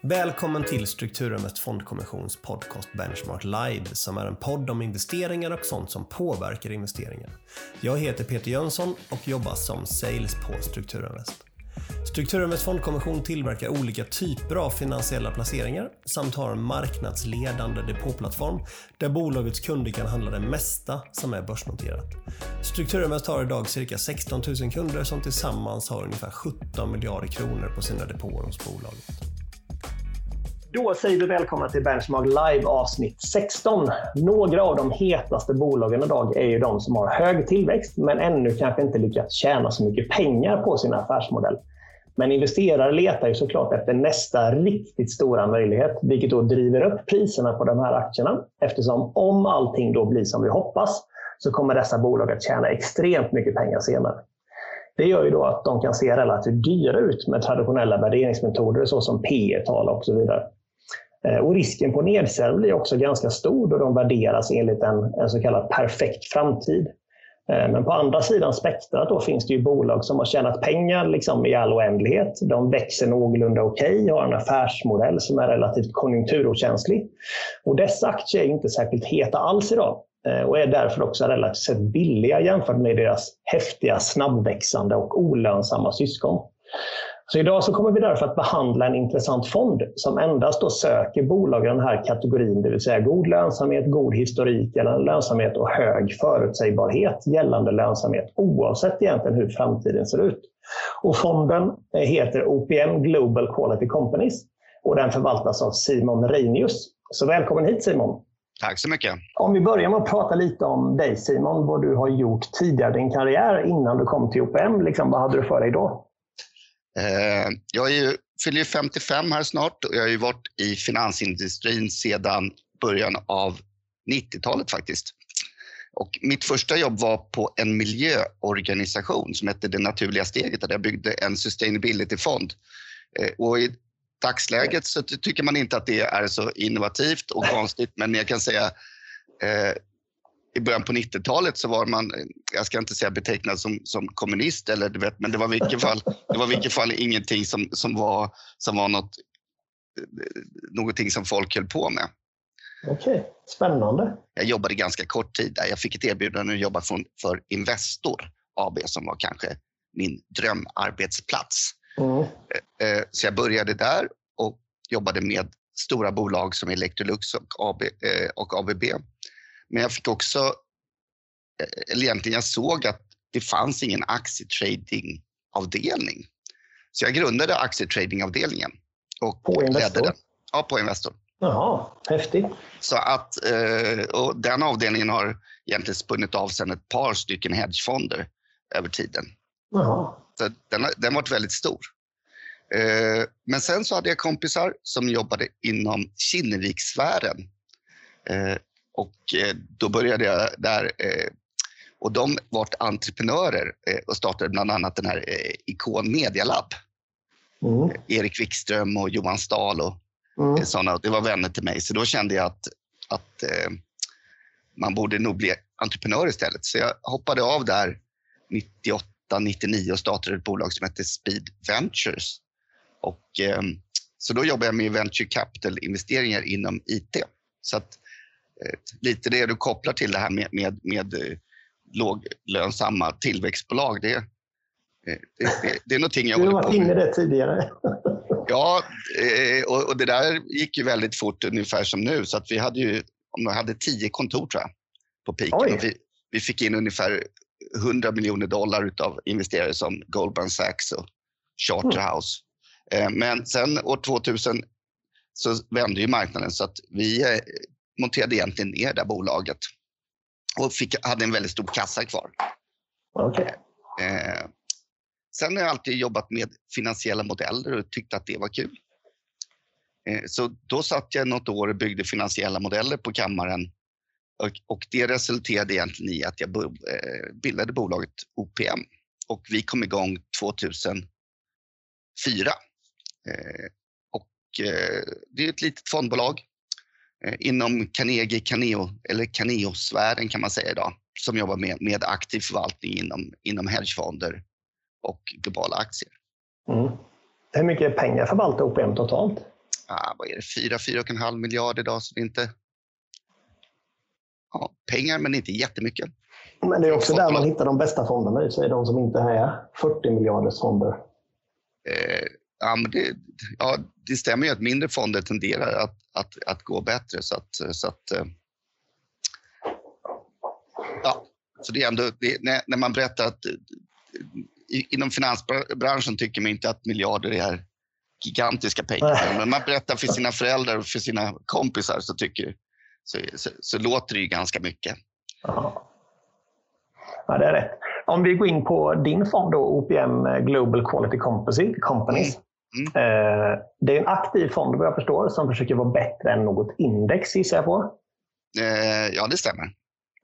Välkommen till Strukturinvest Fondkommissions podcast Benchmark Live som är en podd om investeringar och sånt som påverkar investeringar. Jag heter Peter Jönsson och jobbar som sales på Strukturinvest. Strukturinvest Fondkommission tillverkar olika typer av finansiella placeringar samt har en marknadsledande depåplattform där bolagets kunder kan handla det mesta som är börsnoterat. Strukturinvest har idag cirka 16 000 kunder som tillsammans har ungefär 17 miljarder kronor på sina depåer hos bolaget. Då säger vi välkomna till Benchmark Live avsnitt 16. Några av de hetaste bolagen idag är ju de som har hög tillväxt men ännu kanske inte lyckats tjäna så mycket pengar på sin affärsmodell. Men investerare letar ju såklart efter nästa riktigt stora möjlighet, vilket då driver upp priserna på de här aktierna. Eftersom om allting då blir som vi hoppas så kommer dessa bolag att tjäna extremt mycket pengar senare. Det gör ju då att de kan se relativt dyra ut med traditionella värderingsmetoder såsom P tal och så vidare. Eh, och risken på nedsälj blir också ganska stor då de värderas enligt en, en så kallad perfekt framtid. Eh, men på andra sidan spektrat då finns det ju bolag som har tjänat pengar liksom i all oändlighet. De växer någorlunda okej, okay, har en affärsmodell som är relativt konjunkturokänslig. Och dessa aktier är inte särskilt heta alls idag eh, och är därför också relativt sett billiga jämfört med deras häftiga, snabbväxande och olönsamma syskon. Så idag så kommer vi därför att behandla en intressant fond som endast då söker bolag i den här kategorin, det vill säga god lönsamhet, god historik eller lönsamhet och hög förutsägbarhet gällande lönsamhet oavsett egentligen hur framtiden ser ut. Och fonden heter OPM Global Quality Companies och den förvaltas av Simon Reinius. Så välkommen hit Simon! Tack så mycket. Om vi börjar med att prata lite om dig Simon, vad du har gjort tidigare i din karriär innan du kom till OPM. Liksom, vad hade du för dig då? Eh, jag är ju, fyller ju 55 här snart och jag har ju varit i finansindustrin sedan början av 90-talet faktiskt. Och mitt första jobb var på en miljöorganisation som hette Det naturliga steget där jag byggde en sustainability-fond. Eh, och i dagsläget så tycker man inte att det är så innovativt och konstigt men jag kan säga eh, i början på 90-talet så var man, jag ska inte säga betecknad som, som kommunist, eller, du vet, men det var i vilket fall, det var vilket fall ingenting som, som var, som var något, någonting som folk höll på med. Okej, okay. spännande. Jag jobbade ganska kort tid där. Jag fick ett erbjudande att jobba för, för Investor AB som var kanske min drömarbetsplats. Mm. Eh, eh, så jag började där och jobbade med stora bolag som Electrolux och, AB, eh, och ABB men jag fick också, eh, eller egentligen jag såg att det fanns ingen aktietradingavdelning. Så jag grundade aktietradingavdelningen. Och på Investor? Den. Ja, på Investor. Jaha, häftigt. Så att, eh, och den avdelningen har egentligen spunnit av sedan ett par stycken hedgefonder över tiden. Jaha. Så den har, den varit väldigt stor. Eh, men sen så hade jag kompisar som jobbade inom Kinnevikssfären. Och eh, då började jag där. Eh, och de var entreprenörer eh, och startade bland annat den här Ikon Media Lab. Mm. Erik Wikström och Johan Stahl och mm. sådana. Det var vänner till mig. Så då kände jag att, att man borde nog bli entreprenör istället. Så jag hoppade av där 98, 99 och startade ett bolag som hette Speed Ventures. Och, så då jobbade jag med venture capital-investeringar inom IT. Så att lite det du kopplar till det här med, med, med eh, låglönsamma tillväxtbolag. Det, eh, det, det, det är någonting jag Du har varit inne det tidigare. Ja, och, och, det där gick ju väldigt fort ungefär som nu. Så att vi hade ju om vi hade tio kontor tror jag, på piken. Vi, vi, fick in ungefär 100 miljoner dollar av investerare som Goldman Sachs och Charterhouse. Mm. Men sen år 2000 så vände ju marknaden så att vi monterade egentligen ner det bolaget och fick, hade en väldigt stor kassa kvar. Okay. Eh, sen har jag alltid jobbat med finansiella modeller och tyckte att det var kul. Eh, så då satt jag något år och byggde finansiella modeller på kammaren och, och det resulterade egentligen i att jag bo, eh, bildade bolaget OPM och vi kom igång 2004. Eh, och eh, det är ett litet fondbolag inom Carnegie Caneo, eller Caneo-sfären kan man säga idag, som jobbar med, med aktiv förvaltning inom, inom hedgefonder och globala aktier. Mm. Hur mycket pengar förvaltar OPM totalt? ah, vad är det, 4-4,5 miljarder idag. Så det är inte ja, pengar, men inte jättemycket. Men det är också där man hittar de bästa fonderna så är de som inte är 40 miljarders fonder. Eh, ja, men det, ja, det stämmer ju att mindre fonder tenderar att, att, att gå bättre. Så att, så att, eh, ja, så det är ändå, det, när, när man berättar att inom finansbranschen tycker man inte att miljarder är gigantiska pengar. Men man berättar för sina föräldrar och för sina kompisar så, tycker, så, så, så låter det ju ganska mycket. Ja. ja, det är rätt. Om vi går in på din fond då, OPM Global Quality Companies. Mm. Mm. Det är en aktiv fond vad jag förstår som försöker vara bättre än något index gissar jag på. Eh, ja, det stämmer.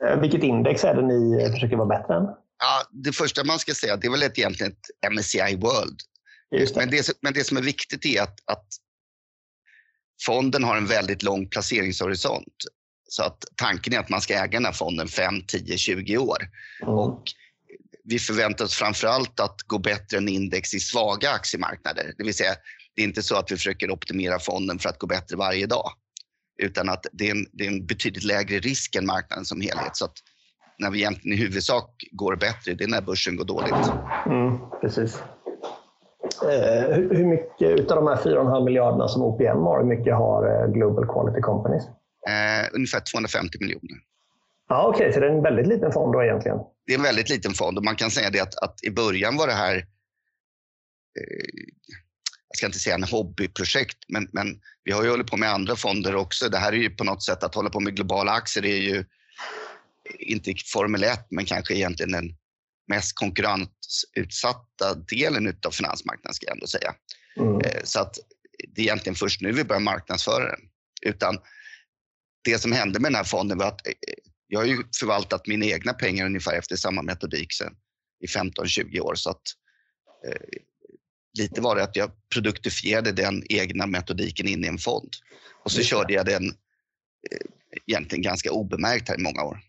Eh, vilket index är det ni försöker vara bättre än? Ja, det första man ska säga det är väl ett, egentligen ett MSCI World. Det. Men, det, men det som är viktigt är att, att fonden har en väldigt lång placeringshorisont. Så att tanken är att man ska äga den här fonden 5, 10, 20 år. Mm. Och vi förväntar oss framför allt att gå bättre än index i svaga aktiemarknader. Det vill säga, det är inte så att vi försöker optimera fonden för att gå bättre varje dag. Utan att det är en, det är en betydligt lägre risk än marknaden som helhet. Så att när vi egentligen i huvudsak går bättre, det är när börsen går dåligt. Mm, precis. Eh, hur mycket av de här 4,5 miljarderna som OPM har, hur mycket har eh, Global Quality Companies? Eh, ungefär 250 miljoner. Ja, Okej, okay, så det är en väldigt liten fond då egentligen? Det är en väldigt liten fond och man kan säga det att, att i början var det här eh, jag ska inte säga en hobbyprojekt, men, men vi har ju hållit på med andra fonder också. Det här är ju på något sätt att hålla på med globala aktier. Det är ju inte Formel 1, men kanske egentligen den mest konkurrensutsatta delen av finansmarknaden, ska jag ändå säga. Mm. Eh, så att det är egentligen först nu vi börjar marknadsföra den. Utan det som hände med den här fonden var att eh, jag har ju förvaltat mina egna pengar ungefär efter samma metodik sen i 15-20 år. Så att, eh, lite var det att jag produktifierade den egna metodiken in i en fond. Och så körde jag den eh, egentligen ganska obemärkt här i många år.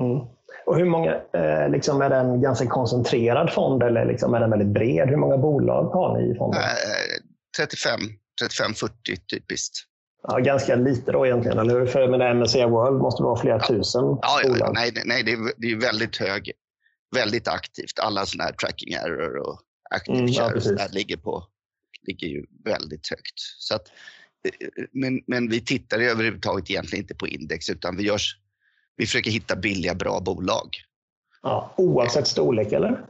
Mm. Och hur många, eh, liksom är det en ganska koncentrerad fond eller liksom är den väldigt bred? Hur många bolag har ni i fonden? Eh, 35, 35-40 typiskt. Ja, ganska lite då egentligen, eller hur? För med det MSCI World måste det vara flera tusen ja, bolag. Nej, nej det, är, det är väldigt hög, väldigt aktivt. Alla sådana här tracking error och active mm, ja, där ligger, på, ligger ju väldigt högt. Så att, eh, men, men vi tittar överhuvudtaget egentligen inte på index utan vi görs vi försöker hitta billiga, bra bolag. Ja, oavsett storlek, eller?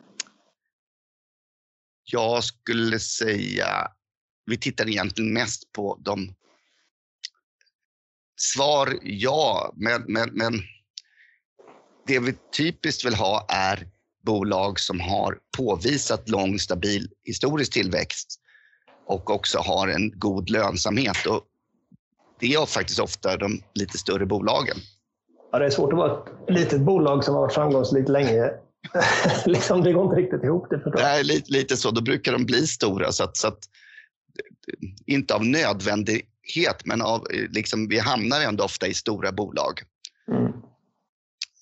Jag skulle säga... Vi tittar egentligen mest på de... Svar ja, men, men, men det vi typiskt vill ha är bolag som har påvisat lång, stabil historisk tillväxt och också har en god lönsamhet. Och det är faktiskt ofta de lite större bolagen. Ja, det är svårt att vara ett litet bolag som har varit framgångsrikt länge. liksom, det går inte riktigt ihop. Det Nej, lite, lite så. Då brukar de bli stora. Så att, så att, inte av nödvändighet, men av, liksom, vi hamnar ändå ofta i stora bolag. Mm.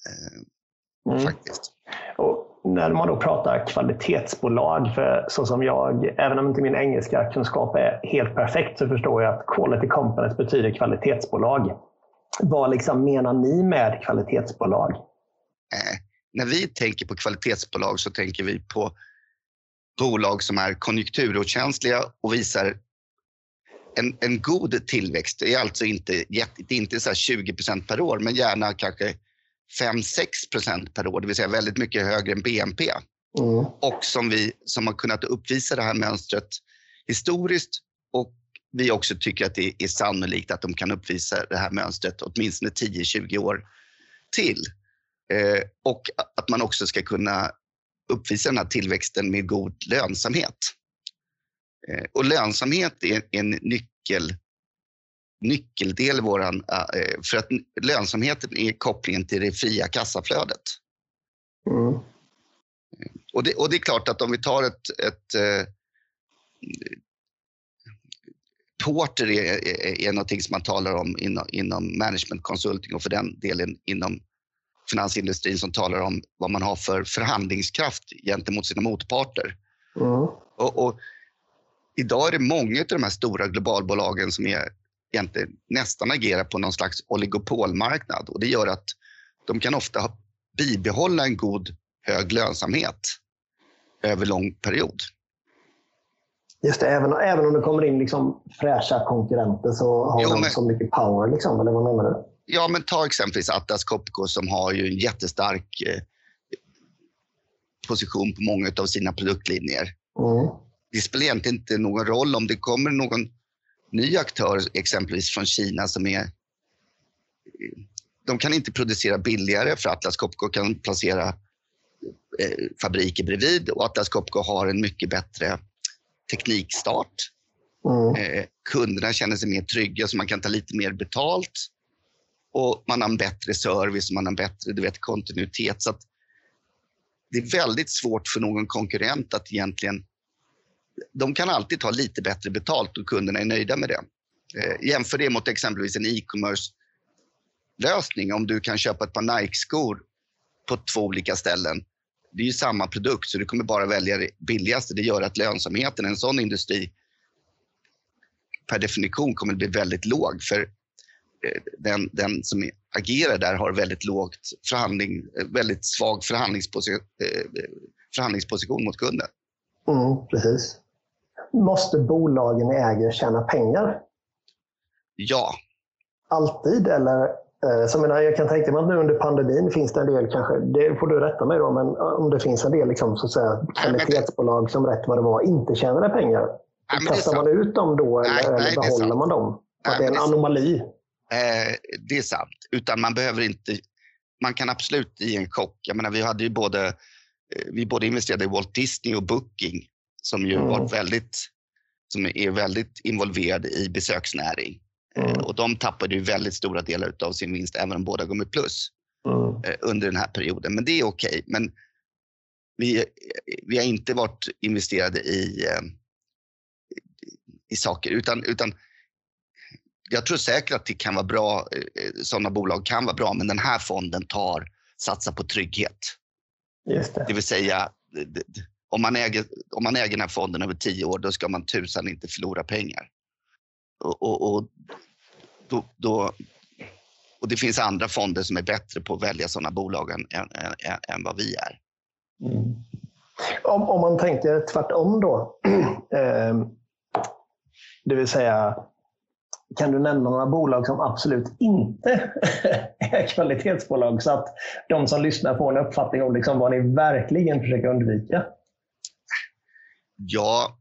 Eh, mm. Faktiskt. Och när man då pratar kvalitetsbolag, för så som jag, även om inte min engelska kunskap är helt perfekt, så förstår jag att quality companies betyder kvalitetsbolag. Vad liksom menar ni med kvalitetsbolag? Eh, när vi tänker på kvalitetsbolag så tänker vi på bolag som är konjunkturokänsliga och visar en, en god tillväxt. Det är alltså inte, det är inte så 20% per år, men gärna kanske 5-6% per år, det vill säga väldigt mycket högre än BNP. Mm. Och som, vi, som har kunnat uppvisa det här mönstret historiskt och vi också tycker att det är sannolikt att de kan uppvisa det här mönstret åtminstone 10-20 år till. Eh, och att man också ska kunna uppvisa den här tillväxten med god lönsamhet. Eh, och lönsamhet är en nyckel, nyckeldel i våran, eh, för att lönsamheten är kopplingen till det fria kassaflödet. Mm. Och, det, och det är klart att om vi tar ett, ett Porter är, är, är någonting som man talar om inom, inom management consulting och för den delen inom finansindustrin som talar om vad man har för förhandlingskraft gentemot sina motparter. Mm. Och, och, idag är det många av de här stora globalbolagen som är egentligen nästan agerar på någon slags oligopolmarknad och det gör att de kan ofta bibehålla en god hög lönsamhet över lång period. Just det, även, även om det kommer in liksom fräscha konkurrenter så har jo, de men, så mycket power, liksom, eller vad menar du? Ja, men ta exempelvis Atlas Copco som har ju en jättestark eh, position på många av sina produktlinjer. Mm. Det spelar egentligen inte någon roll om det kommer någon ny aktör, exempelvis från Kina, som är... De kan inte producera billigare för Atlas Copco kan placera eh, fabriker bredvid och Atlas Copco har en mycket bättre teknikstart. Mm. Eh, kunderna känner sig mer trygga så man kan ta lite mer betalt och man har en bättre service och man har en bättre du vet, kontinuitet. Så det är väldigt svårt för någon konkurrent att egentligen... De kan alltid ta lite bättre betalt och kunderna är nöjda med det. Eh, jämför det mot exempelvis en e-commerce-lösning. Om du kan köpa ett par Nike-skor på två olika ställen. Det är ju samma produkt, så du kommer bara välja det billigaste. Det gör att lönsamheten i en sån industri per definition kommer att bli väldigt låg. För eh, den, den som agerar där har väldigt lågt förhandling, eh, väldigt svag förhandlingsposition, eh, förhandlingsposition mot kunden. Mm, precis. Måste bolagen i äger tjäna pengar? Ja. Alltid eller? Så menar, jag kan tänka mig att nu under pandemin finns det en del, kanske, det får du rätta mig då, men om det finns en del liksom, så att säga, kvalitetsbolag som rätt vad det var inte tjänar pengar. Nej, Kastar man ut dem då eller, nej, eller nej, behåller man dem? Nej, det är en anomali. Eh, det är sant. Utan man behöver inte... Man kan absolut i en chock. Jag menar, vi hade ju både... Eh, vi både investerade i Walt Disney och Booking som ju mm. var väldigt, som är väldigt involverade i besöksnäring. Eh, mm. och de tappade ju väldigt stora delar av sin vinst, även om båda går med plus mm. Eh, under den här perioden. Men det är okej. Okay. Men vi, vi har inte varit investerade i, i saker, utan, utan jag tror säkert att det kan vara bra, eh, sådana bolag kan vara bra, men den här fonden tar, satsar på trygghet. Just det. det vill säga, om man, äger, om man äger den här fonden över tio år, då ska man tusan inte förlora pengar. Och, och, och, då, då, och det finns andra fonder som är bättre på att välja sådana bolag än, än, än, än vad vi är. Mm. Om, om man tänker tvärtom då, eh, det vill säga kan du nämna några bolag som absolut inte är kvalitetsbolag så att de som lyssnar får en uppfattning om liksom vad ni verkligen försöker undvika? Ja,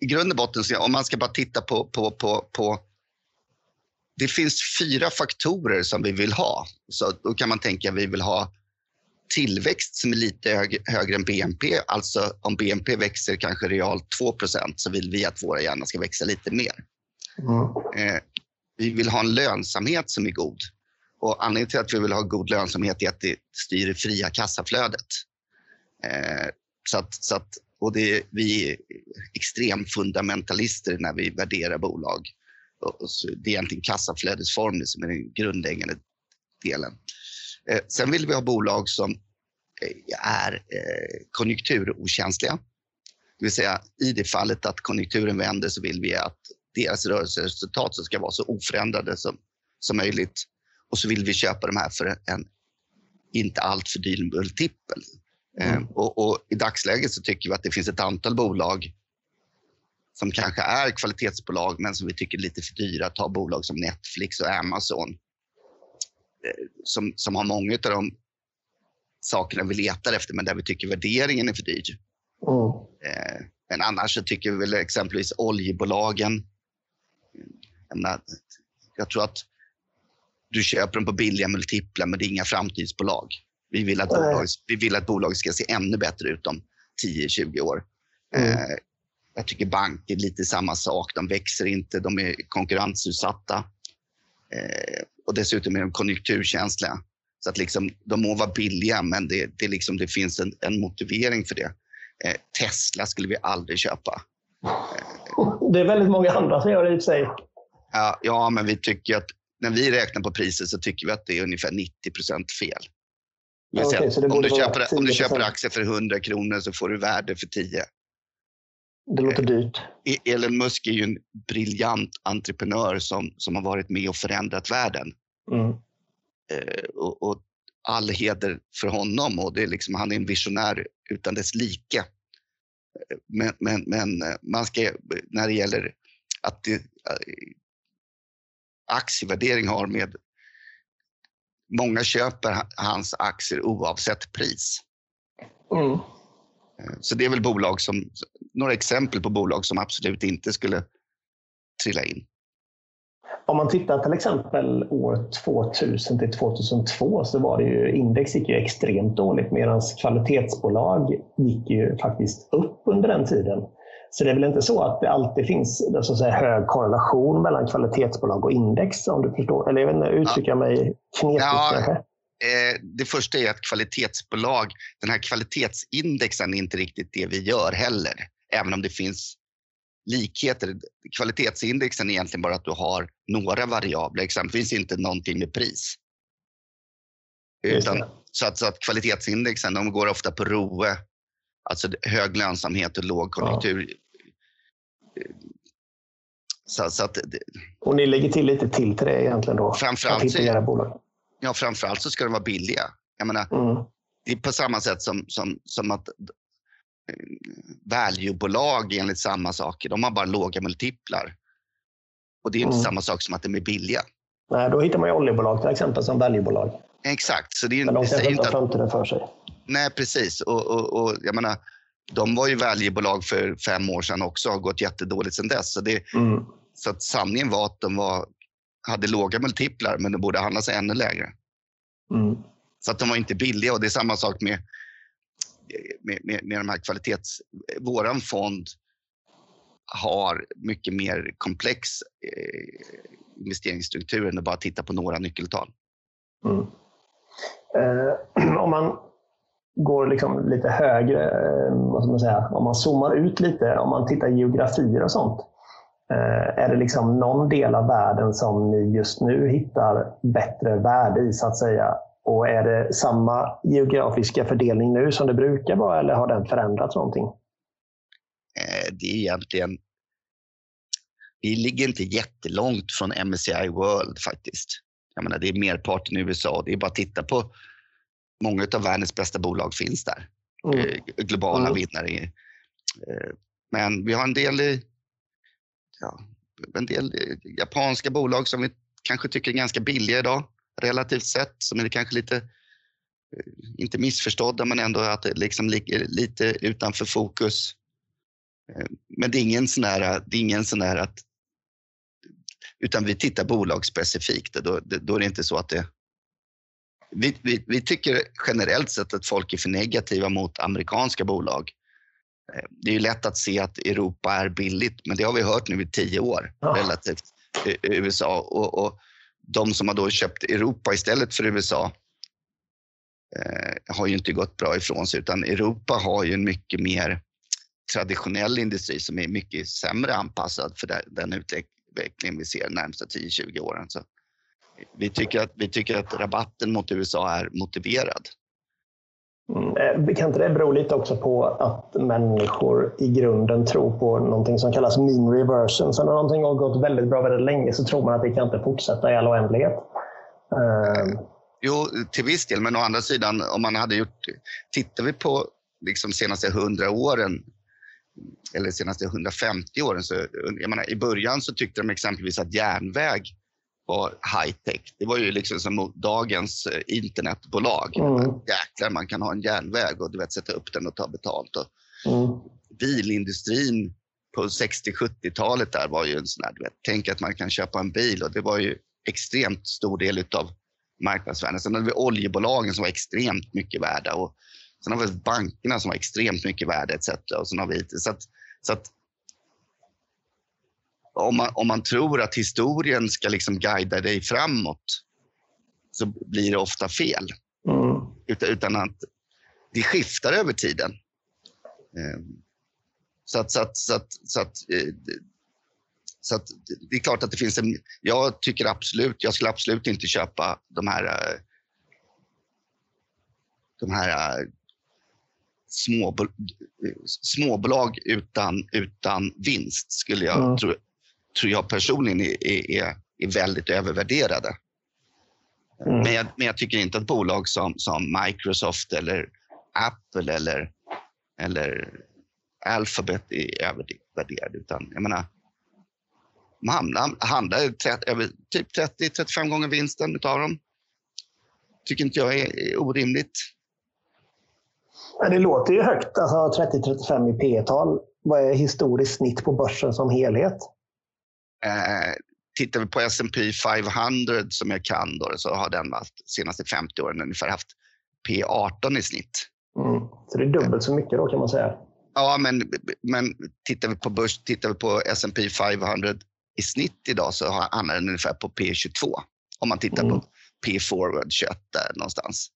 i grund och botten, om man ska bara titta på, på, på, på det finns fyra faktorer som vi vill ha. Så då kan man tänka att vi vill ha tillväxt som är lite högre än BNP. Alltså om BNP växer kanske realt 2% så vill vi att våra hjärnor ska växa lite mer. Mm. Eh, vi vill ha en lönsamhet som är god. Och anledningen till att vi vill ha god lönsamhet är att det styr det fria kassaflödet. Eh, så att, så att, och det, vi är extremfundamentalister när vi värderar bolag. Och så det är egentligen kassaflödesformen som är den grundläggande delen. Eh, sen vill vi ha bolag som eh, är eh, konjunkturokänsliga. Det vill säga i det fallet att konjunkturen vänder så vill vi att deras rörelseresultat ska vara så oförändrade som, som möjligt. Och så vill vi köpa de här för en inte alltför dyr multipel. Mm. Eh, och, och, I dagsläget så tycker vi att det finns ett antal bolag som kanske är kvalitetsbolag men som vi tycker är lite för dyra. Ta bolag som Netflix och Amazon eh, som, som har många av de sakerna vi letar efter men där vi tycker värderingen är för dyr. Mm. Eh, men annars så tycker vi väl exempelvis oljebolagen jag tror att du köper dem på billiga multiplar, men det är inga framtidsbolag. Vi vill att, bolag, vi vill att bolag ska se ännu bättre ut om 10-20 år. Mm. Eh, jag tycker banker är lite samma sak. De växer inte, de är konkurrensutsatta. Eh, och dessutom är de konjunkturkänsliga. Så att liksom, de må vara billiga, men det, det, liksom, det finns en, en motivering för det. Eh, Tesla skulle vi aldrig köpa. Det är väldigt många andra som gör det i sig. Ja, ja, men vi tycker att när vi räknar på priset så tycker vi att det är ungefär 90% fel. Ja, okay, om, du köper, om du köper aktier för 100 kronor så får du värde för 10. Det låter dyrt. E- Elon Musk är ju en briljant entreprenör som, som har varit med och förändrat världen. Mm. Eh, och, och, all heder för honom och det är liksom, han är en visionär utan dess like. Men, men, men eh, man ska, när det gäller att det, eh, aktievärdering har med Många köper hans aktier oavsett pris. Mm. Eh, så det är väl bolag som, några exempel på bolag som absolut inte skulle trilla in. Om man tittar till exempel år 2000 till 2002 så var det ju index gick ju extremt dåligt medan kvalitetsbolag gick ju faktiskt upp under den tiden. Så det är väl inte så att det alltid finns så att säga, hög korrelation mellan kvalitetsbolag och index om du förstår? Eller jag vet inte, uttrycker jag mig knepigt ja, kanske? Eh, det första är att kvalitetsbolag, den här kvalitetsindexen är inte riktigt det vi gör heller. Även om det finns likheter. Kvalitetsindexen är egentligen bara att du har några variabler, exempelvis inte någonting med pris. Utan, så, att, så att kvalitetsindexen de går ofta på ROE, alltså hög lönsamhet och låg konjunktur. Ja. Så, så att, och ni lägger till lite till till det egentligen då? Framförallt, så, ja, framförallt så ska de vara billiga. Jag menar, mm. Det är på samma sätt som, som, som att valuebolag enligt samma saker. De har bara låga multiplar. Och det är inte mm. samma sak som att de är billiga. Nej, då hittar man ju oljebolag till exempel som valuebolag. Exakt. Så det är, Men de kanske inte har framtiden för sig. Nej, precis. Och, och, och, jag menar, de var ju valuebolag för fem år sedan också och har gått jättedåligt sedan dess. Så, det, mm. så att sanningen var att de var, hade låga multiplar, men de borde handlas ännu lägre. Mm. Så att de var inte billiga. Och det är samma sak med med, med, med de här kvalitets... Våran fond har mycket mer komplex eh, investeringsstruktur än att bara titta på några nyckeltal. Mm. Eh, om man går liksom lite högre, eh, vad ska man säga, om man zoomar ut lite, om man tittar geografier och sånt. Eh, är det liksom någon del av världen som ni just nu hittar bättre värde i så att säga och är det samma geografiska fördelning nu som det brukar vara eller har den förändrats någonting? Eh, det är egentligen... Vi ligger inte jättelångt från MSCI World faktiskt. Jag menar, det är merparten i USA. Det är bara att titta på många av världens bästa bolag finns där. Mm. Globala mm. vinnare. Eh, men vi har en del, ja, en del japanska bolag som vi kanske tycker är ganska billiga idag relativt sett som är kanske lite, eh, inte missförstådda, men ändå att det liksom ligger lite utanför fokus. Men det är ingen sån här, det är ingen sån här att utan vi tittar bolagsspecifikt. Då, då är det inte så att det... Vi, vi, vi, tycker generellt sett att folk är för negativa mot amerikanska bolag. Eh, det är ju lätt att se att Europa är billigt, men det har vi hört nu i tio år ja. relativt USA. Och, och de som har då köpt Europa istället för USA eh, har ju inte gått bra ifrån sig utan Europa har ju en mycket mer traditionell industri som är mycket sämre anpassad för den utveckling vi ser de närmsta 10-20 åren. Så vi, tycker att, vi tycker att rabatten mot USA är motiverad. Mm. Eh, kan inte det bero lite också på att människor i grunden tror på någonting som kallas mean reversion? Så när någonting har gått väldigt bra väldigt länge så tror man att det kan inte fortsätta i all oändlighet. Uh... Jo, till viss del, men å andra sidan om man hade gjort... Tittar vi på liksom senaste 100 åren eller senaste 150 åren så jag menar, i början så tyckte de exempelvis att järnväg var high-tech. Det var ju liksom som dagens eh, internetbolag. Mm. Jäklar, man kan ha en järnväg och du vet, sätta upp den och ta betalt. Och mm. Bilindustrin på 60-70-talet där var ju en sån här, du vet, tänk att man kan köpa en bil och det var ju extremt stor del av marknadsvärdet. Sen hade vi oljebolagen som var extremt mycket värda och sen har vi bankerna som var extremt mycket värda etc. Och sen har vi, så att, så att om man, om man tror att historien ska liksom guida dig framåt så blir det ofta fel. Mm. Utan, utan, att det skiftar över tiden. Ehm, så att, så att, så att, så att, eh, så att det är klart att det finns en... Jag tycker absolut, jag skulle absolut inte köpa de här, eh, de här eh, små, småbolag utan, utan vinst skulle jag, mm. tror, tror jag personligen är, är, är väldigt övervärderade. Mm. Men, jag, men jag tycker inte att bolag som, som Microsoft eller Apple eller, eller Alphabet är övervärderade. Utan jag menar, man handlar över typ 30-35 gånger vinsten av dem. tycker inte jag är orimligt. Det låter ju högt, alltså 30-35 i P tal Vad är historiskt snitt på börsen som helhet? Eh, tittar vi på S&P 500 som jag kan då, så har den de senaste 50 åren ungefär haft P18 i snitt. Mm. Så det är dubbelt så mycket då kan man säga? Ja, men, men tittar vi på börs, tittar vi på S&P 500 i snitt idag så hamnar den ungefär på P22. Om man tittar mm. på P-forward 21 där någonstans.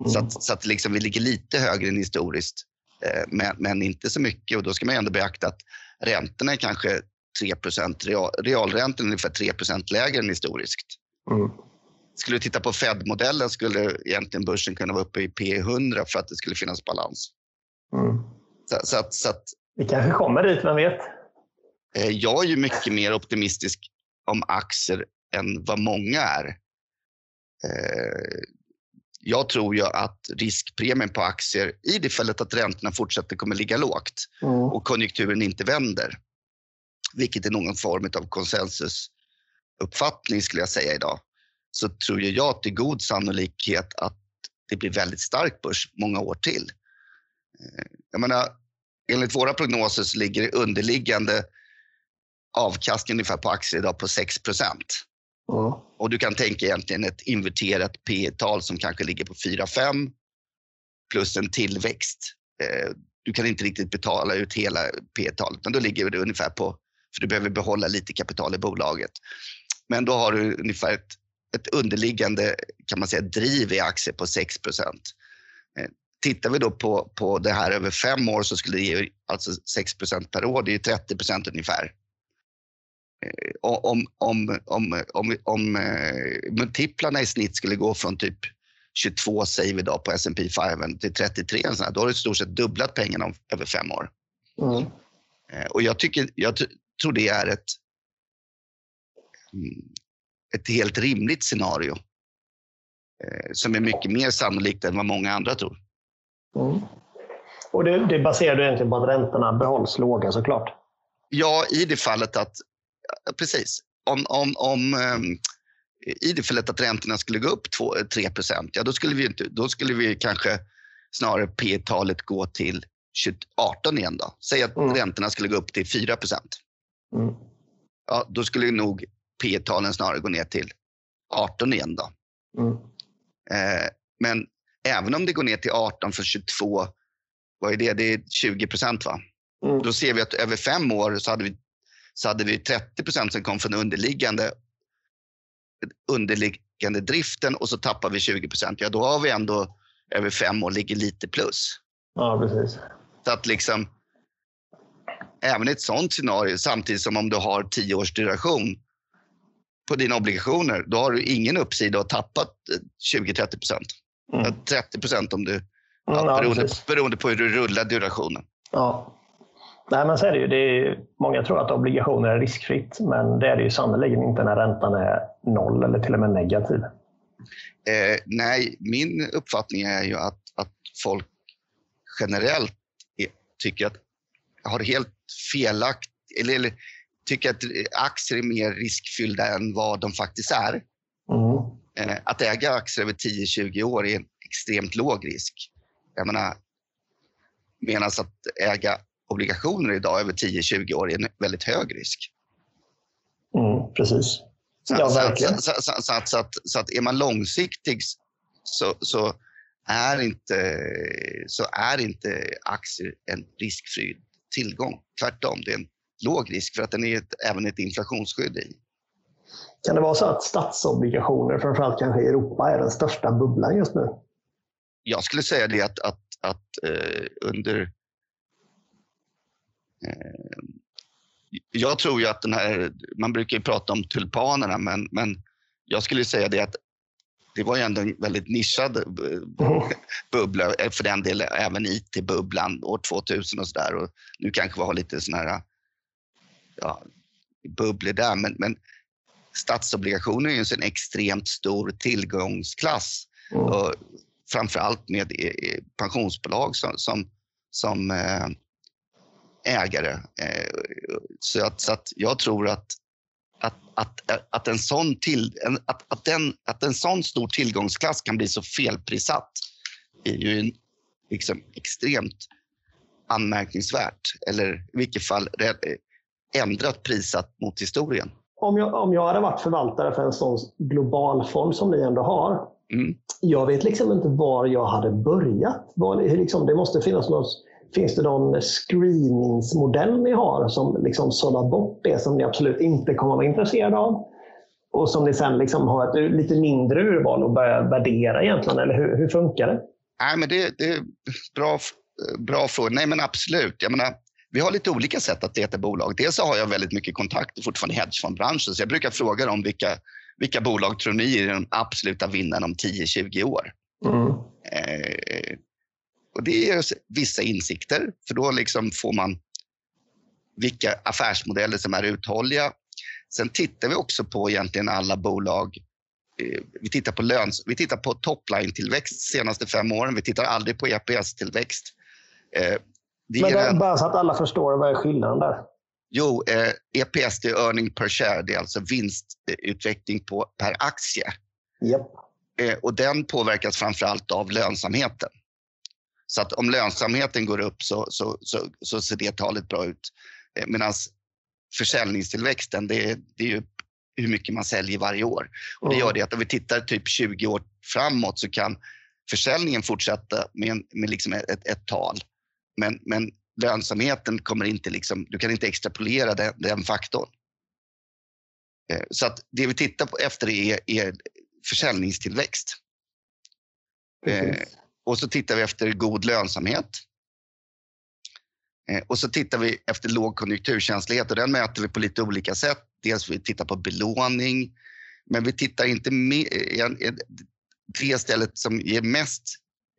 Mm. Så, att, så att liksom vi ligger lite högre än historiskt, eh, men, men, inte så mycket. Och då ska man ändå beakta att räntorna är kanske 3 real, realräntan är ungefär 3% lägre än historiskt. Mm. Skulle du titta på Fed-modellen skulle egentligen börsen kunna vara uppe i P100 för att det skulle finnas balans. Mm. Så, så, att, så att, Vi kanske kommer dit, vem vet? Eh, jag är ju mycket mer optimistisk om aktier än vad många är. Eh, jag tror ju att riskpremien på aktier, i det fallet att räntorna fortsätter kommer ligga lågt mm. och konjunkturen inte vänder, vilket är någon form av konsensusuppfattning skulle jag säga idag, så tror jag att det är god sannolikhet att det blir väldigt stark börs många år till. Eh, jag menar, enligt våra prognoser så ligger det underliggande avkastning ungefär på aktier idag på 6 mm. Och du kan tänka egentligen ett inverterat P tal som kanske ligger på 4-5 plus en tillväxt. Eh, du kan inte riktigt betala ut hela P talet utan då ligger det ungefär på, för du behöver behålla lite kapital i bolaget. Men då har du ungefär ett, ett underliggande kan man säga, driv i aktier på 6 eh, Tittar vi då på, på det här över fem år så skulle det ge alltså 6% per år, det är 30 ungefär. Eh, om, om, om, om, om eh, multiplarna i snitt skulle gå från typ 22 säger vi idag på S&P 500 till 33, då har du i stort sett dubblat pengarna över fem år. Mm. Eh, och jag, tycker, jag tror det är ett, mm, ett helt rimligt scenario som är mycket mer sannolikt än vad många andra tror. Mm. Och det, det baserar du egentligen på att räntorna behålls låga såklart? Ja, i det fallet att precis. Om, om, om um, i det fallet att räntorna skulle gå upp 2, 3 ja då skulle, vi inte, då skulle vi kanske snarare P-talet gå till 18 igen. Då. Säg att mm. räntorna skulle gå upp till 4 mm. ja, Då skulle nog P-talen snarare gå ner till 18 igen. Då. Mm. Eh, men även om det går ner till 18 för 22, vad är det? Det är 20 procent va? Mm. Då ser vi att över fem år så hade vi så hade vi 30 procent som kom från underliggande, underliggande driften och så tappar vi 20 procent. Ja, då har vi ändå över fem år ligger lite plus. Ja, precis. Så att liksom, även i ett sånt scenario, samtidigt som om du har tio års duration på dina obligationer, då har du ingen uppsida och tappat 20-30 procent. Mm. 30 procent om du, mm, ja, beroende, beroende på hur du rullar durationen. Ja. Nej, men så är det ju. Det är, många tror att obligationer är riskfritt, men det är det ju sannerligen inte när räntan är noll eller till och med negativ. Eh, nej, min uppfattning är ju att, att folk generellt tycker att har helt felaktigt eller, eller tycker att aktier är mer riskfyllda än vad de faktiskt är. Mm. Eh, att äga aktier över 10-20 år är en extremt låg risk. Jag menar, medan att äga obligationer idag över 10-20 år är en väldigt hög risk. Mm, precis. Så, ja, verkligen. Så, så, så, att, så, att, så att är man långsiktig så, så, är inte, så är inte aktier en riskfri tillgång. Tvärtom, det är en låg risk för att den är ett, även ett inflationsskydd i. Kan det vara så att statsobligationer, framförallt kanske i Europa, är den största bubblan just nu? Jag skulle säga det att, att, att eh, under Eh, jag tror ju att den här, man brukar ju prata om tulpanerna, men, men jag skulle säga det att det var ju ändå en väldigt nischad mm. bubbla, för den delen även IT-bubblan år 2000 och sådär. Nu kanske vi har lite sådana här ja, bubblor där, men, men statsobligationer är ju en extremt stor tillgångsklass. Mm. Och framförallt med pensionsbolag som, som, som eh, ägare. Eh, så att, så att jag tror att, att, att, att, en sån till, att, att, den, att en sån stor tillgångsklass kan bli så felprissatt är ju liksom extremt anmärkningsvärt. Eller i vilket fall ändrat prissatt mot historien. Om jag, om jag hade varit förvaltare för en sån global fond som ni ändå har. Mm. Jag vet liksom inte var jag hade börjat. Var, liksom, det måste finnas någon Finns det någon screeningsmodell ni har som liksom sållar bort det som ni absolut inte kommer att vara intresserade av? Och som ni sen liksom har ett lite mindre urval och börjar värdera egentligen? Eller hur, hur funkar det? Nej, men det, det är bra, bra fråga. Nej, men absolut. Jag menar, vi har lite olika sätt att leta bolag. Dels så har jag väldigt mycket kontakter fortfarande i hedgefondbranschen, så jag brukar fråga dem vilka, vilka bolag tror ni är de absoluta vinnarna om 10-20 år? Mm. Eh, och det ger oss vissa insikter, för då liksom får man vilka affärsmodeller som är uthålliga. Sen tittar vi också på egentligen alla bolag. Eh, vi tittar på, löns vi tittar på topline-tillväxt de senaste fem åren. Vi tittar aldrig på EPS-tillväxt. Eh, Men det, bara så att alla förstår, vad är skillnaden där? Jo, eh, EPS det är earning per share. Det är alltså vinstutveckling på, per aktie. Yep. Eh, och den påverkas framför allt av lönsamheten. Så att om lönsamheten går upp så, så, så, så ser det talet bra ut. Eh, Medan försäljningstillväxten, det, det är ju hur mycket man säljer varje år. Och det gör det att om vi tittar typ 20 år framåt så kan försäljningen fortsätta med, en, med liksom ett, ett tal. Men, men lönsamheten kommer inte liksom, du kan inte extrapolera den, den faktorn. Eh, så att det vi tittar på efter är, är försäljningstillväxt. Precis. Och så tittar vi efter god lönsamhet. Eh, och så tittar vi efter låg konjunkturkänslighet och den mäter vi på lite olika sätt. Dels vi tittar på belåning, men vi tittar inte med, det stället som ger mest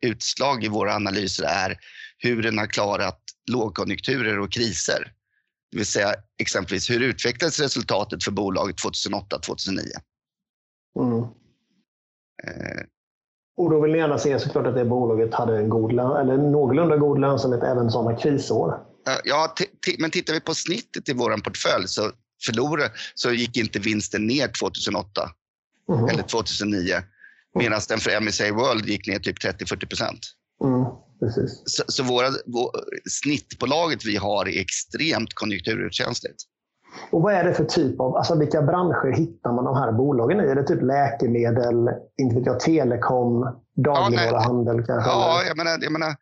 utslag i våra analyser är hur den har klarat lågkonjunkturer och kriser. Det vill säga exempelvis hur utvecklades resultatet för bolaget 2008-2009? Mm. Eh, och då vill ni gärna se såklart att det bolaget hade en god, eller någorlunda god lönsamhet även sådana krisår. Ja, men tittar vi på snittet i vår portfölj så förlorade, så gick inte vinsten ner 2008 mm. eller 2009. Medan den för MSA World gick ner typ 30-40 procent. Mm, så, så våra, vår, snittbolaget vi har är extremt konjunkturkänsligt. Och vad är det för typ av, alltså vilka branscher hittar man de här bolagen i? Är det typ läkemedel, inte vet jag, telekom, dagligvaruhandel ja, kanske? Ja, jag menar, jag menar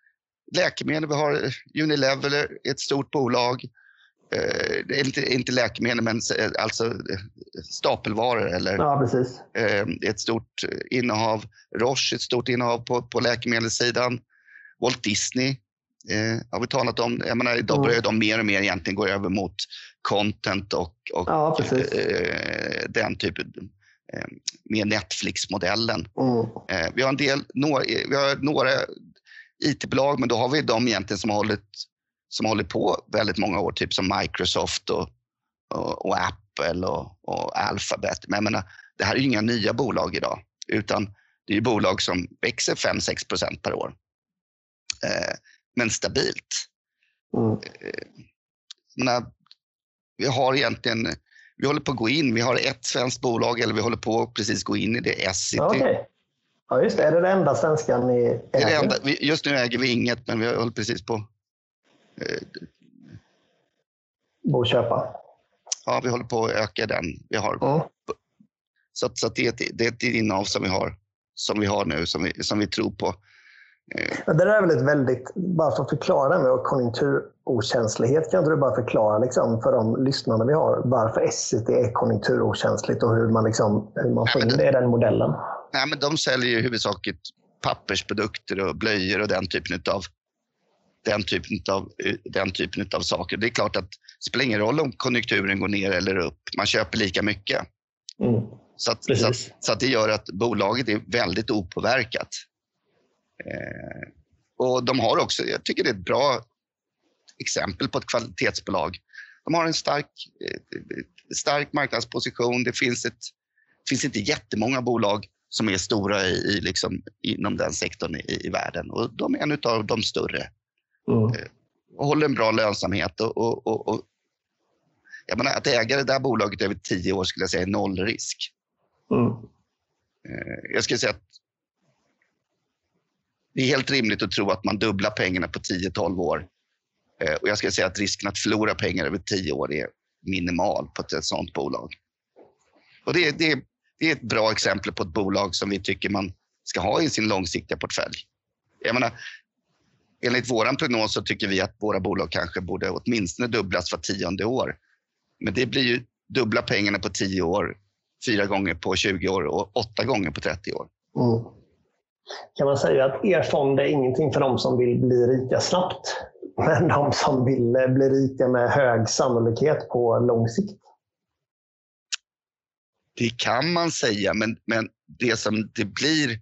läkemedel. Vi har Unilever, ett stort bolag. Eh, inte, inte läkemedel, men alltså stapelvaror. Eller, ja, precis. Eh, ett stort innehav. Roche, ett stort innehav på, på läkemedelssidan. Walt Disney eh, har vi talat om. Jag menar, idag börjar de mer och mer egentligen gå över mot content och, och ja, eh, den typen eh, med Netflix-modellen. Mm. Eh, vi har en del, några, vi har några IT-bolag, men då har vi de egentligen som har hållit, som har hållit på väldigt många år, typ som Microsoft och, och, och Apple och, och, Alphabet. Men jag menar, det här är ju inga nya bolag idag, utan det är bolag som växer 5-6 procent per år. Eh, men stabilt. Mm. Eh, menar, vi har egentligen, vi håller på att gå in, vi har ett svenskt bolag eller vi håller på att precis gå in i det, Essity. Okay. Ja, just det. Är det det enda svenska ni äger? Det är det enda, just nu äger vi inget, men vi håller precis på eh, köpa? Ja, vi håller på att öka den. Vi har, mm. Så, så det, är ett, det är ett innehav som vi har, som vi har nu, som vi, som vi tror på. Det där är väl ett väldigt, bara för att förklara det med konjunkturokänslighet, kan inte du bara förklara liksom, för de lyssnarna vi har varför SCT är konjunkturokänsligt och hur man, liksom, hur man får in det i den modellen? Nej, men de säljer ju huvudsakligen pappersprodukter och blöjor och den typen av den typen av, den typen av saker. Det är klart att det spelar ingen roll om konjunkturen går ner eller upp. Man köper lika mycket. Mm. Så att, så, att, så att, det gör att bolaget är väldigt opåverkat. Eh, och de har också, jag tycker det är ett bra exempel på ett kvalitetsbolag. De har en stark, eh, stark marknadsposition. Det finns, ett, finns inte jättemånga bolag som är stora i, i liksom, inom den sektorn i, i, världen och de är en av de större. Mm. Eh, och håller en bra lönsamhet. Och, och, och, och, jag menar, att äga det där bolaget över tio år skulle jag säga är nollrisk. Mm. Eh, jag skulle säga att det är helt rimligt att tro att man dubblar pengarna på 10-12 år. Eh, och jag skulle säga att risken att förlora pengar över 10 år är minimal på ett sådant bolag. Och det, det, det är ett bra exempel på ett bolag som vi tycker man ska ha i sin långsiktiga portfölj. Jag menar, enligt vår prognos så tycker vi att våra bolag kanske borde åtminstone dubblas var tionde år. Men det blir ju dubbla pengarna på 10 år, fyra gånger på 20 år och åtta gånger på 30 år. Mm. Kan man säga att er fond är ingenting för de som vill bli rika snabbt, men de som vill bli rika med hög sannolikhet på lång sikt? Det kan man säga, men, men det som det blir...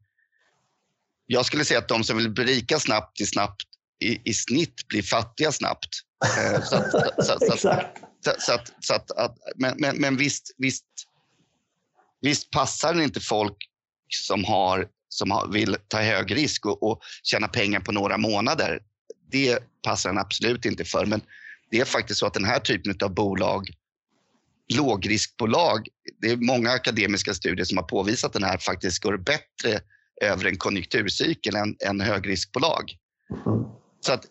Jag skulle säga att de som vill bli rika snabbt, i, snabbt i, i snitt blir fattiga snabbt. men, men, men visst, visst, visst passar det inte folk som, har, som vill ta hög risk och, och tjäna pengar på några månader. Det passar den absolut inte för. Men det är faktiskt så att den här typen av bolag lågriskbolag, det är många akademiska studier som har påvisat att den här faktiskt går bättre över en konjunkturcykel än, än högriskbolag. Mm. Så att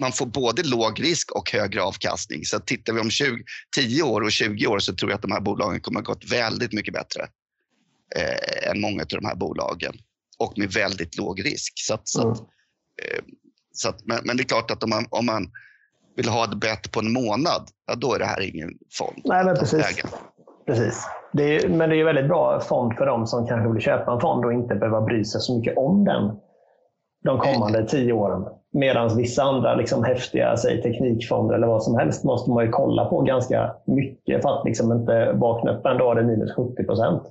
man får både låg risk och högre avkastning. Så tittar vi om 20, 10 år och 20 år så tror jag att de här bolagen kommer att ha gått väldigt mycket bättre eh, än många av de här bolagen och med väldigt låg risk. Så att, mm. så att, eh, så att, men, men, det är klart att om man, om man vill ha ett bett på en månad, ja, då är det här ingen fond. Nej, men precis. precis. Det är, men det är väldigt bra fond för de som kanske vill köpa en fond och inte behöva bry sig så mycket om den de kommande tio åren. Medan vissa andra liksom häftiga säg, teknikfonder eller vad som helst måste man ju kolla på ganska mycket för att liksom inte vakna upp en dag det är minus 70 procent.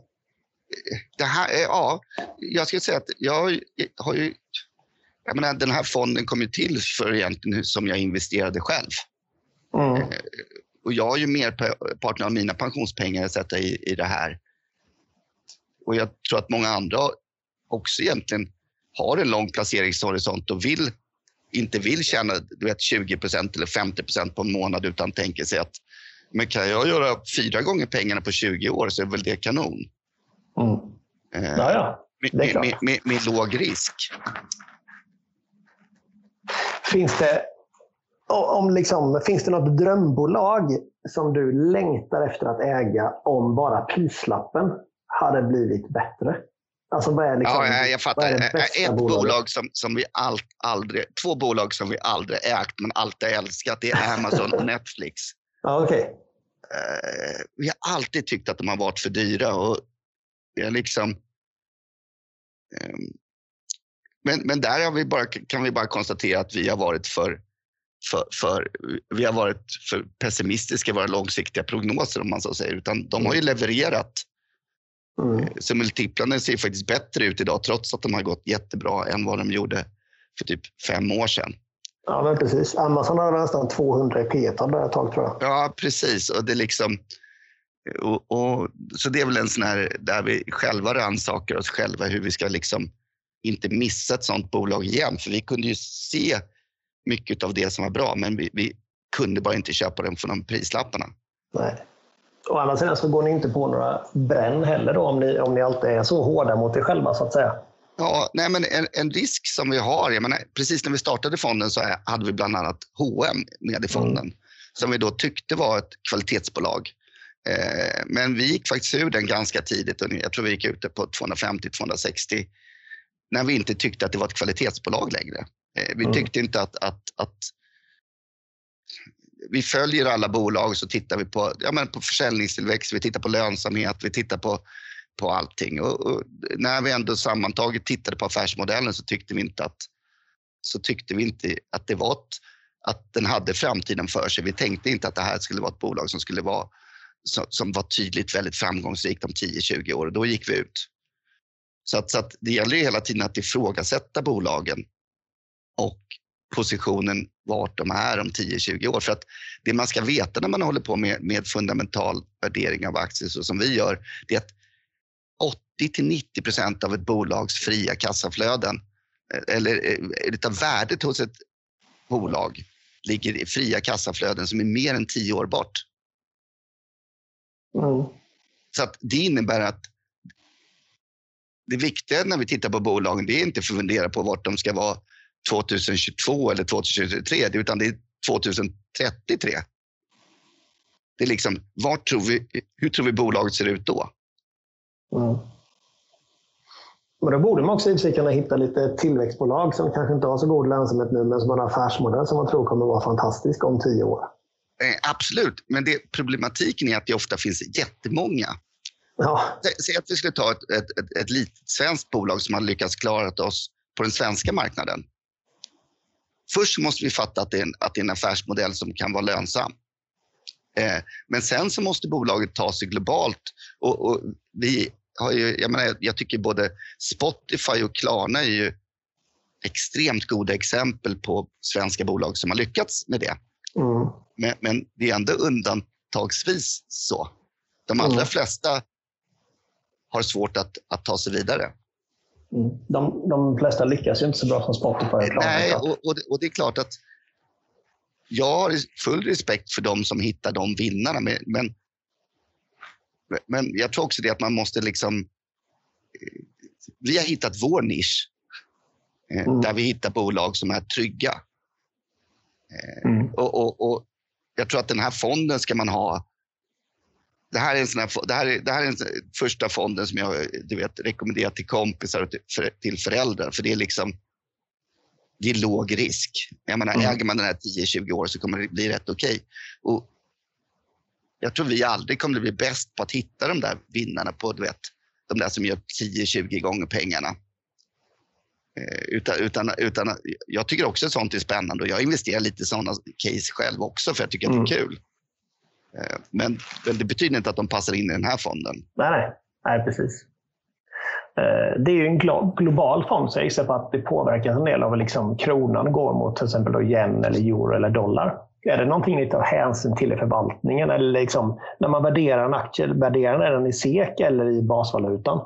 Det här, ja, jag skulle säga att jag har ju jag menar, den här fonden kom ju till för egentligen som jag investerade själv. Mm. Eh, och jag har ju merparten av mina pensionspengar att sätta i, i det här. Och jag tror att många andra också egentligen har en lång placeringshorisont och vill, inte vill tjäna du vet, 20% eller 50% på en månad utan tänker sig att men kan jag göra fyra gånger pengarna på 20 år så är väl det kanon. Mm. Eh, ja, ja. Med, med, med, med, låg risk. Finns det, om liksom, finns det något drömbolag som du längtar efter att äga om bara prislappen hade blivit bättre? Alltså vad är liksom, ja, jag fattar. Ett bolag som, som vi allt, aldrig, två bolag som vi aldrig ägt men alltid älskat, det är Amazon och Netflix. Ja, okay. Eh, vi har alltid tyckt att de har varit för dyra och har liksom um, men, men där vi bara, kan vi bara konstatera att vi har varit för, för, för, vi har varit för pessimistiska i våra långsiktiga prognoser om man så säger. Utan de har ju mm. levererat. Mm. Eh, så multiplarna ser faktiskt bättre ut idag trots att de har gått jättebra än vad de gjorde för typ fem år sedan. Ja, men precis. Amazon har nästan 200 i P ett tag tror jag. Ja, precis. Och det är liksom, och, och, så det är väl en sån här där vi själva rannsakar oss själva hur vi ska liksom inte missa ett sånt bolag igen. För vi kunde ju se mycket av det som var bra, men vi, vi kunde bara inte köpa den för de prislapparna. Nej. Å andra sidan så går ni inte på några bränn heller då, om ni, om ni alltid är så hårda mot er själva så att säga. Ja, nej, men en, en risk som vi har, jag menar, precis när vi startade fonden så hade vi bland annat H&M med i fonden mm. som vi då tyckte var ett kvalitetsbolag. Eh, men vi gick faktiskt ur den ganska tidigt. Och jag tror vi gick ut på 250-260 när vi inte tyckte att det var ett kvalitetsbolag längre. Eh, vi tyckte inte att, att, att vi följer alla bolag och så tittar vi på, ja, men på försäljningstillväxt, vi tittar på lönsamhet, vi tittar på, på allting. Och, och, när vi ändå sammantaget tittade på affärsmodellen så tyckte vi inte att, så tyckte vi inte att det var ett, att den hade framtiden för sig. Vi tänkte inte att det här skulle vara ett bolag som skulle vara som var tydligt väldigt framgångsrikt om 10-20 år och då gick vi ut. Så, att, så att det gäller hela tiden att ifrågasätta bolagen och positionen vart de är om 10-20 år. För att det man ska veta när man håller på med, med fundamental värdering av aktier så som vi gör, det är att 80 till 90 procent av ett bolags fria kassaflöden eh, eller eh, utav värdet hos ett bolag ligger i fria kassaflöden som är mer än 10 år bort. Mm. Så att det innebär att det viktiga när vi tittar på bolagen, det är inte att fundera på vart de ska vara 2022 eller 2023, utan det är 2033. Det är liksom, vart tror vi, hur tror vi bolaget ser ut då? Mm. Men då borde man också i kunna hitta lite tillväxtbolag som kanske inte har så god lönsamhet nu, men som har en affärsmodell som man tror kommer vara fantastisk om tio år. Eh, absolut, men det, problematiken är att det ofta finns jättemånga. Ja. Säg att vi skulle ta ett, ett, ett, ett litet svenskt bolag som har lyckats klara oss på den svenska marknaden. Först måste vi fatta att det är en, att det är en affärsmodell som kan vara lönsam. Eh, men sen så måste bolaget ta sig globalt. Och, och vi har ju, jag, menar, jag tycker både Spotify och Klarna är ju extremt goda exempel på svenska bolag som har lyckats med det. Mm. Men, men, det är ändå undantagsvis så. De allra mm. flesta har svårt att, att ta sig vidare. Mm. De, de flesta lyckas ju inte så bra som Spotify. Nej, och, och, det, och, det, är klart att jag har full respekt för de som hittar de vinnarna. Men, men, men jag tror också det att man måste liksom... Eh, vi har hittat vår nisch eh, mm. där vi hittar bolag som är trygga. Eh, mm. Och, och, och, Jag tror att den här fonden ska man ha det här är, en sån här, det här är, det här är den första fonden som jag du vet, rekommenderar till kompisar och till, för, till föräldrar. För det är liksom det är låg risk. Jag menar, mm. Äger man den här 10-20 år så kommer det bli rätt okej. Okay. jag tror vi aldrig kommer bli bäst på att hitta de där vinnarna på du vet, de där som gör 10-20 gånger pengarna. Eh, utan, utan, utan, jag tycker också att sånt är spännande och jag investerar lite i sådana case själv också för jag tycker mm. att det är mm. kul. Eh, men det betyder inte att de passar in i den här fonden. Nej, nej. nej precis. Eh, det är ju en global fond, så jag gissar på att det påverkas en del av liksom kronan går mot till exempel då yen, eller euro eller dollar. Är det någonting ni tar hänsyn till i förvaltningen? Eller liksom, när man värderar en aktie, värderar den i SEK eller i basvalutan?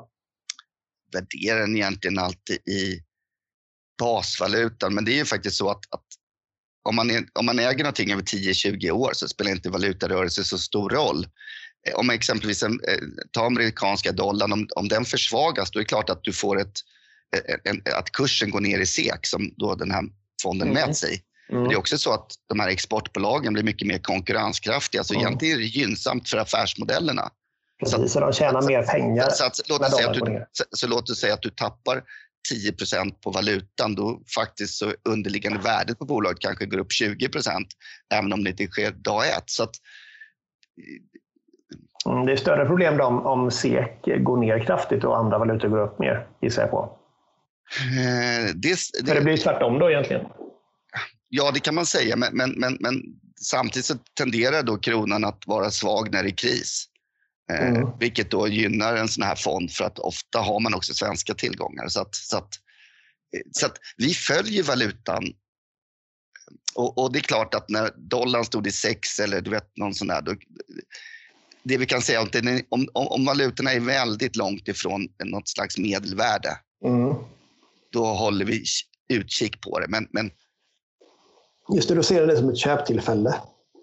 Värderar den egentligen alltid i basvalutan, men det är ju faktiskt så att, att om man, är, om man äger någonting över 10-20 år så spelar inte valutarörelse så stor roll. Eh, om exempelvis en, eh, ta amerikanska dollarn, om, om den försvagas då är det klart att du får ett, eh, en, att kursen går ner i SEK som då den här fonden mm. mäts i. Mm. Det är också så att de här exportbolagen blir mycket mer konkurrenskraftiga. Så mm. egentligen är det gynnsamt för affärsmodellerna. Precis, så, de tjänar så, mer pengar. Så, så, låt säga att du, så, så låt oss säga att du tappar 10% på valutan, då faktiskt så underliggande värdet på bolaget kanske går upp 20% även om det inte sker dag ett. Så att, mm, det är större problem då om, om SEK går ner kraftigt och andra valutor går upp mer, gissar jag på. Eh, det, det, För det blir tvärtom då egentligen? Ja, det kan man säga, men, men, men, men samtidigt så tenderar då kronan att vara svag när det är kris. Eh, mm. vilket då gynnar en sån här fond för att ofta har man också svenska tillgångar. Så att, så att, eh, så att vi följer valutan. Och, och, det är klart att när dollarn stod i sex eller du vet någon sån där, då, det vi kan säga om, om, om valutorna är väldigt långt ifrån något slags medelvärde, mm. då håller vi utkik på det. Men, men, Just det, du ser det som ett köptillfälle.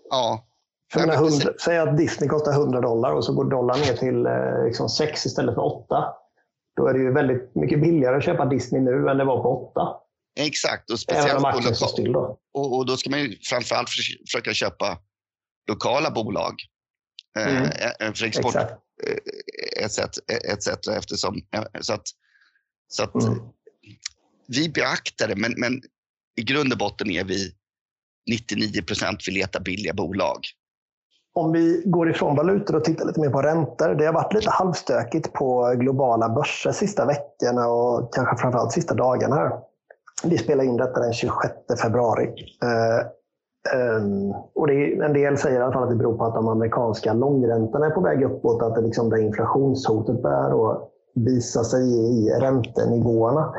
Ja, för ja, 100, säg att Disney kostar 100 dollar och så går dollarn ner till eh, liksom 6 istället för 8. Då är det ju väldigt mycket billigare att köpa Disney nu än det var på 8. Exakt, och speciellt på lokal... still då. Och, och, då ska man ju framförallt försöka köpa lokala bolag eh, mm. eh, för export etc. etc. eftersom så att, så att mm. vi beaktar det, men, men i grund och botten är vi 99 procent vill leta billiga bolag om vi går ifrån valutor och tittar lite mer på räntor. Det har varit lite halvstökigt på globala börser sista veckorna och kanske framförallt sista dagarna. Här. Vi spelar in detta den 26 februari. Um, och det, en del säger i alla fall att det beror på att de amerikanska långräntorna är på väg uppåt. Att det, liksom, där inflationshotet börjar visa sig i räntenivåerna.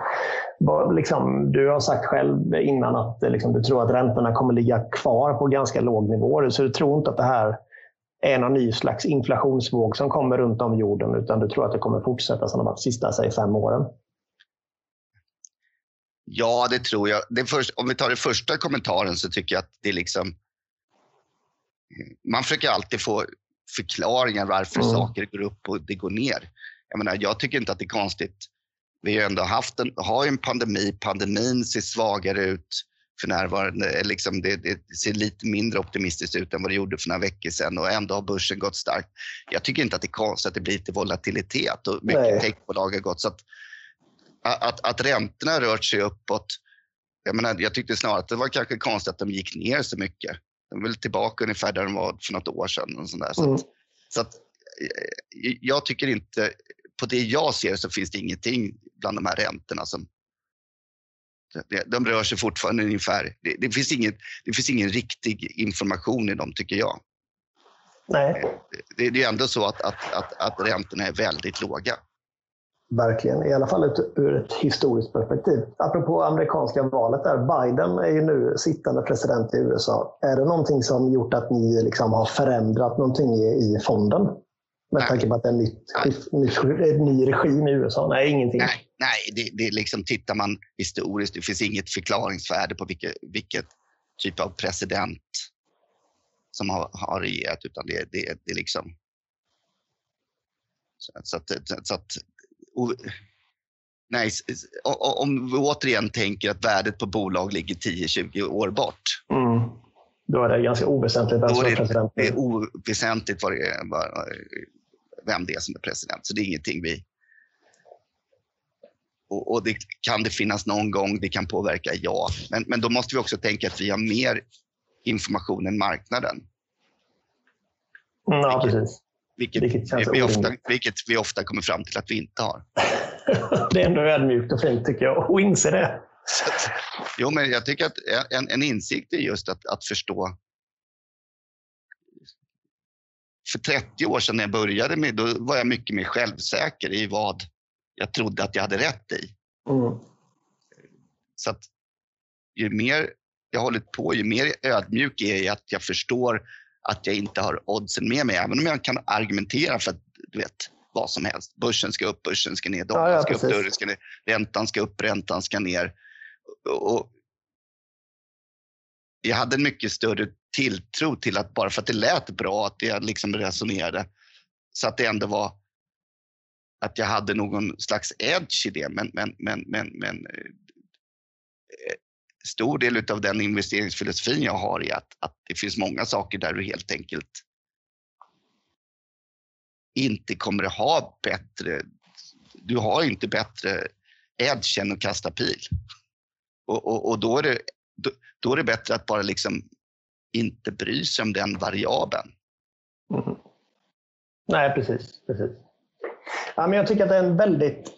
Liksom, du har sagt själv innan att liksom, du tror att räntorna kommer ligga kvar på ganska låg nivå. Så du tror inte att det här är någon ny slags inflationsvåg som kommer runt om jorden, utan du tror att det kommer fortsätta som de varit sista säg, fem åren? Ja, det tror jag. Det först, om vi tar den första kommentaren så tycker jag att det är liksom... Man försöker alltid få förklaringar varför mm. saker går upp och det går ner. Jag, menar, jag tycker inte att det är konstigt. Vi har ändå haft en, har en pandemi. Pandemin ser svagare ut för närvarande. Liksom det, det, ser lite mindre optimistiskt ut än vad det gjorde för några veckor sedan och ändå har börsen gått starkt. Jag tycker inte att det är konstigt att det blir lite volatilitet och mycket techbolag har gått. Så att, att, att räntorna rört sig uppåt. Jag, menar, jag tyckte snarare att det var kanske konstigt att de gick ner så mycket. De är väl tillbaka ungefär där de var för något år sedan. Och sånt där. Så, mm. att, så att, eh, jag tycker inte, på det jag ser så finns det ingenting bland de här räntorna som de rör sig fortfarande ungefär. Det, det, finns inget, det finns ingen riktig information i dem, tycker jag. Nej. Det, det är ändå så att, att, att, att räntorna är väldigt låga. Verkligen, i alla fall ut, ur ett historiskt perspektiv. Apropå amerikanska valet där, Biden är ju nu sittande president i USA. Är det någonting som gjort att ni liksom har förändrat någonting i, i fonden? Med tanke på att det är nytt, ny, ny regim i USA? Nej, ingenting. Nej, nej det, det liksom, tittar man historiskt, det finns inget förklaringsvärde på vilket, vilket typ av president som har, har regerat, utan det, det, det liksom... Så, så, att, så att och, nej, om vi återigen tänker att värdet på bolag ligger 10-20 år bort. Mm. Då är det ganska oväsentligt vem som är president. Det är oväsentligt vad det är, vem det är som är president. Så det är ingenting vi... Och, och det kan det finnas någon gång det kan påverka, ja. Men, men då måste vi också tänka att vi har mer information än marknaden. Ja, precis. Vilket, vilket, vi ofta, vilket vi ofta kommer fram till att vi inte har. det är ändå ödmjukt och fint tycker jag, att inse det. jo, men jag tycker att en, en insikt är just att, att förstå. För 30 år sedan när jag började med, då var jag mycket mer självsäker i vad jag trodde att jag hade rätt i. Mm. Så att ju mer jag hållit på, ju mer ödmjuk är jag att jag förstår att jag inte har oddsen med mig, även om jag kan argumentera för att du vet, vad som helst. Börsen ska upp, börsen ska ner, dollarn ja, ja, ska upp, dörren ska ner, räntan ska upp, räntan ska ner. Och jag hade en mycket större tilltro till att bara för att det lät bra, att jag liksom resonerade, så att det ändå var att jag hade någon slags edge i det. Men, men, men, men, men eh, stor del av den investeringsfilosofin jag har är att, att det finns många saker där du helt enkelt inte kommer att ha bättre, du har inte bättre edge än att kasta pil. Och, och, och då, är det, då, då, är det bättre att bara liksom inte bry sig om den variabeln. Mm. Nej, precis. precis. Ja, men jag tycker att det är en väldigt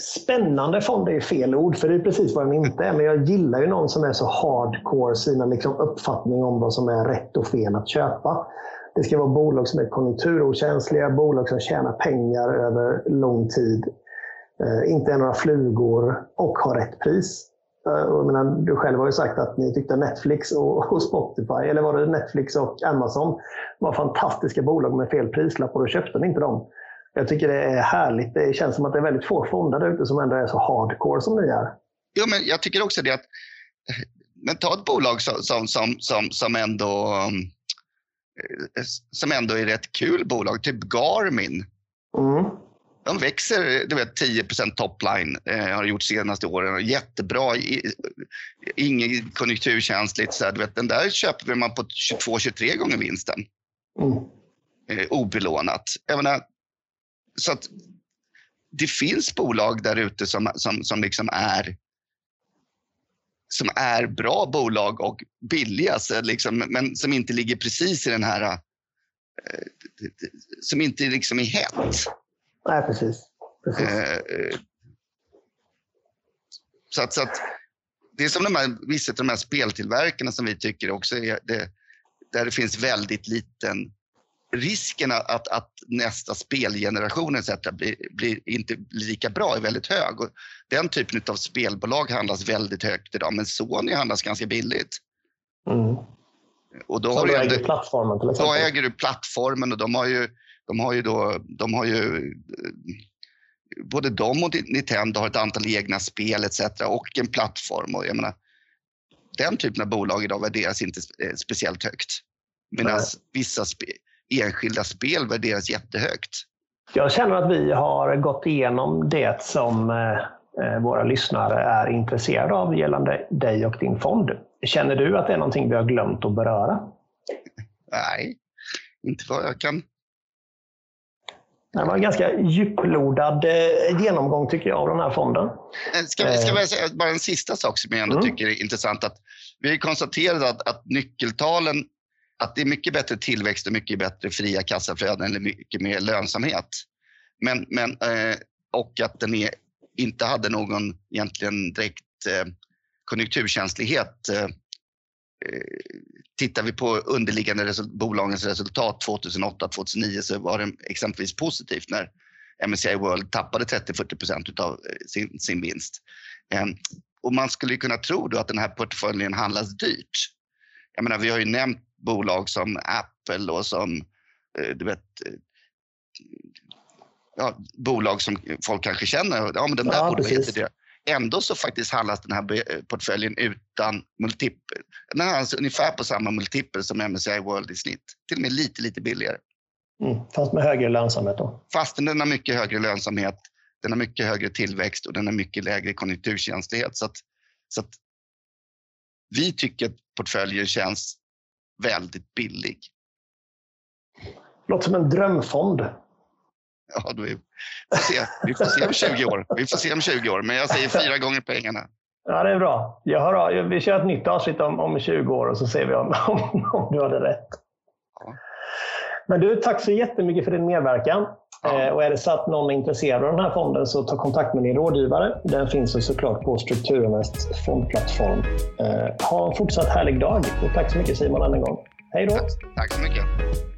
Spännande fond är fel ord, för det är precis vad den inte är. Men jag gillar ju någon som är så hardcore sina liksom uppfattning om vad som är rätt och fel att köpa. Det ska vara bolag som är konjunkturokänsliga, bolag som tjänar pengar över lång tid, eh, inte är några flugor och har rätt pris. Eh, menar, du själv har ju sagt att ni tyckte Netflix och, och, Spotify, eller var det Netflix och Amazon, var fantastiska bolag med fel prislapp och då köpte ni inte dem. Jag tycker det är härligt. Det känns som att det är väldigt få fonder där ute som ändå är så hardcore som ni är. Jo, men jag tycker också det att men ta ett bolag som, som, som, som, som, ändå, eh, som ändå är rätt kul bolag, typ Garmin. Mm. De växer du vet, 10 topline, eh, har gjort senaste åren. Jättebra, inget konjunkturkänsligt. Så du vet, den där köper man på 22-23 gånger vinsten. Mm. Eh, obelånat. Jag menar, så att det finns bolag där ute som, som, som liksom är som är bra bolag och billiga, liksom, men som inte ligger precis i den här... Eh, som inte liksom är hett. Nej, precis. precis. Eh, så att, så att det är som de här, vissa av de här speltillverkarna som vi tycker också är det, där det finns väldigt liten risken att, att nästa spelgeneration etc. Blir, blir inte lika bra är väldigt hög. Och den typen av spelbolag handlas väldigt högt idag, men Sony handlas ganska billigt. Mm. Och då, har du äger plattformen till exempel? Då äger du plattformen och de har ju, de har ju, då, de har ju både de och Nintendo har ett antal egna spel etc. och en plattform. Och jag menar, den typen av bolag idag värderas inte eh, speciellt högt. Medan vissa spe, enskilda spel värderas jättehögt. Jag känner att vi har gått igenom det som eh, eh, våra lyssnare är intresserade av gällande dig och din fond. Känner du att det är någonting vi har glömt att beröra? Nej, inte vad jag kan det var en ganska djuplodad eh, genomgång tycker jag av den här fonden. Eh, ska, ska vi säga bara en sista sak som jag ändå mm. tycker är intressant. Att vi har konstaterat att, att nyckeltalen, att det är mycket bättre tillväxt och mycket bättre fria kassaflöden eller mycket mer lönsamhet. Men, men, eh, och att den är, inte hade någon egentligen direkt konjunkturkänslighet Tittar vi på underliggande resultat, bolagens resultat 2008-2009 så var det exempelvis positivt när MSCI World tappade 30-40 procent av eh, sin, sin vinst. Ehm, och man skulle kunna tro då att den här portföljen handlas dyrt. Jag menar, vi har ju nämnt bolag som Apple och som eh, du vet, eh, ja, bolag som folk kanske känner. Ja, men den där ja, borde heta det. Ändå så faktiskt handlas den här portföljen utan multipel. Den handlas ungefär på samma multipel som MSCI World i snitt. Till och med lite, lite billigare. Mm, fast med högre lönsamhet då? Fastän den har mycket högre lönsamhet, den har mycket högre tillväxt och den har mycket lägre konjunkturkänslighet. Så att, så att vi tycker att portföljen känns väldigt billig. Låter som en drömfond. Ja, är, får se. Vi får se om 20 år. Vi får se om 20 år, men jag säger fyra gånger pengarna. Ja, det är bra. Jag har, vi kör ett nytt avsnitt om, om 20 år och så ser vi om, om, om du hade rätt. Ja. Men du, tack så jättemycket för din medverkan. Ja. Eh, och är det så att någon är intresserad av den här fonden så ta kontakt med din rådgivare. Den finns såklart på Strukturinvest fondplattform. Eh, ha en fortsatt härlig dag och tack så mycket Simon än en gång. Hej då! Tack, tack så mycket!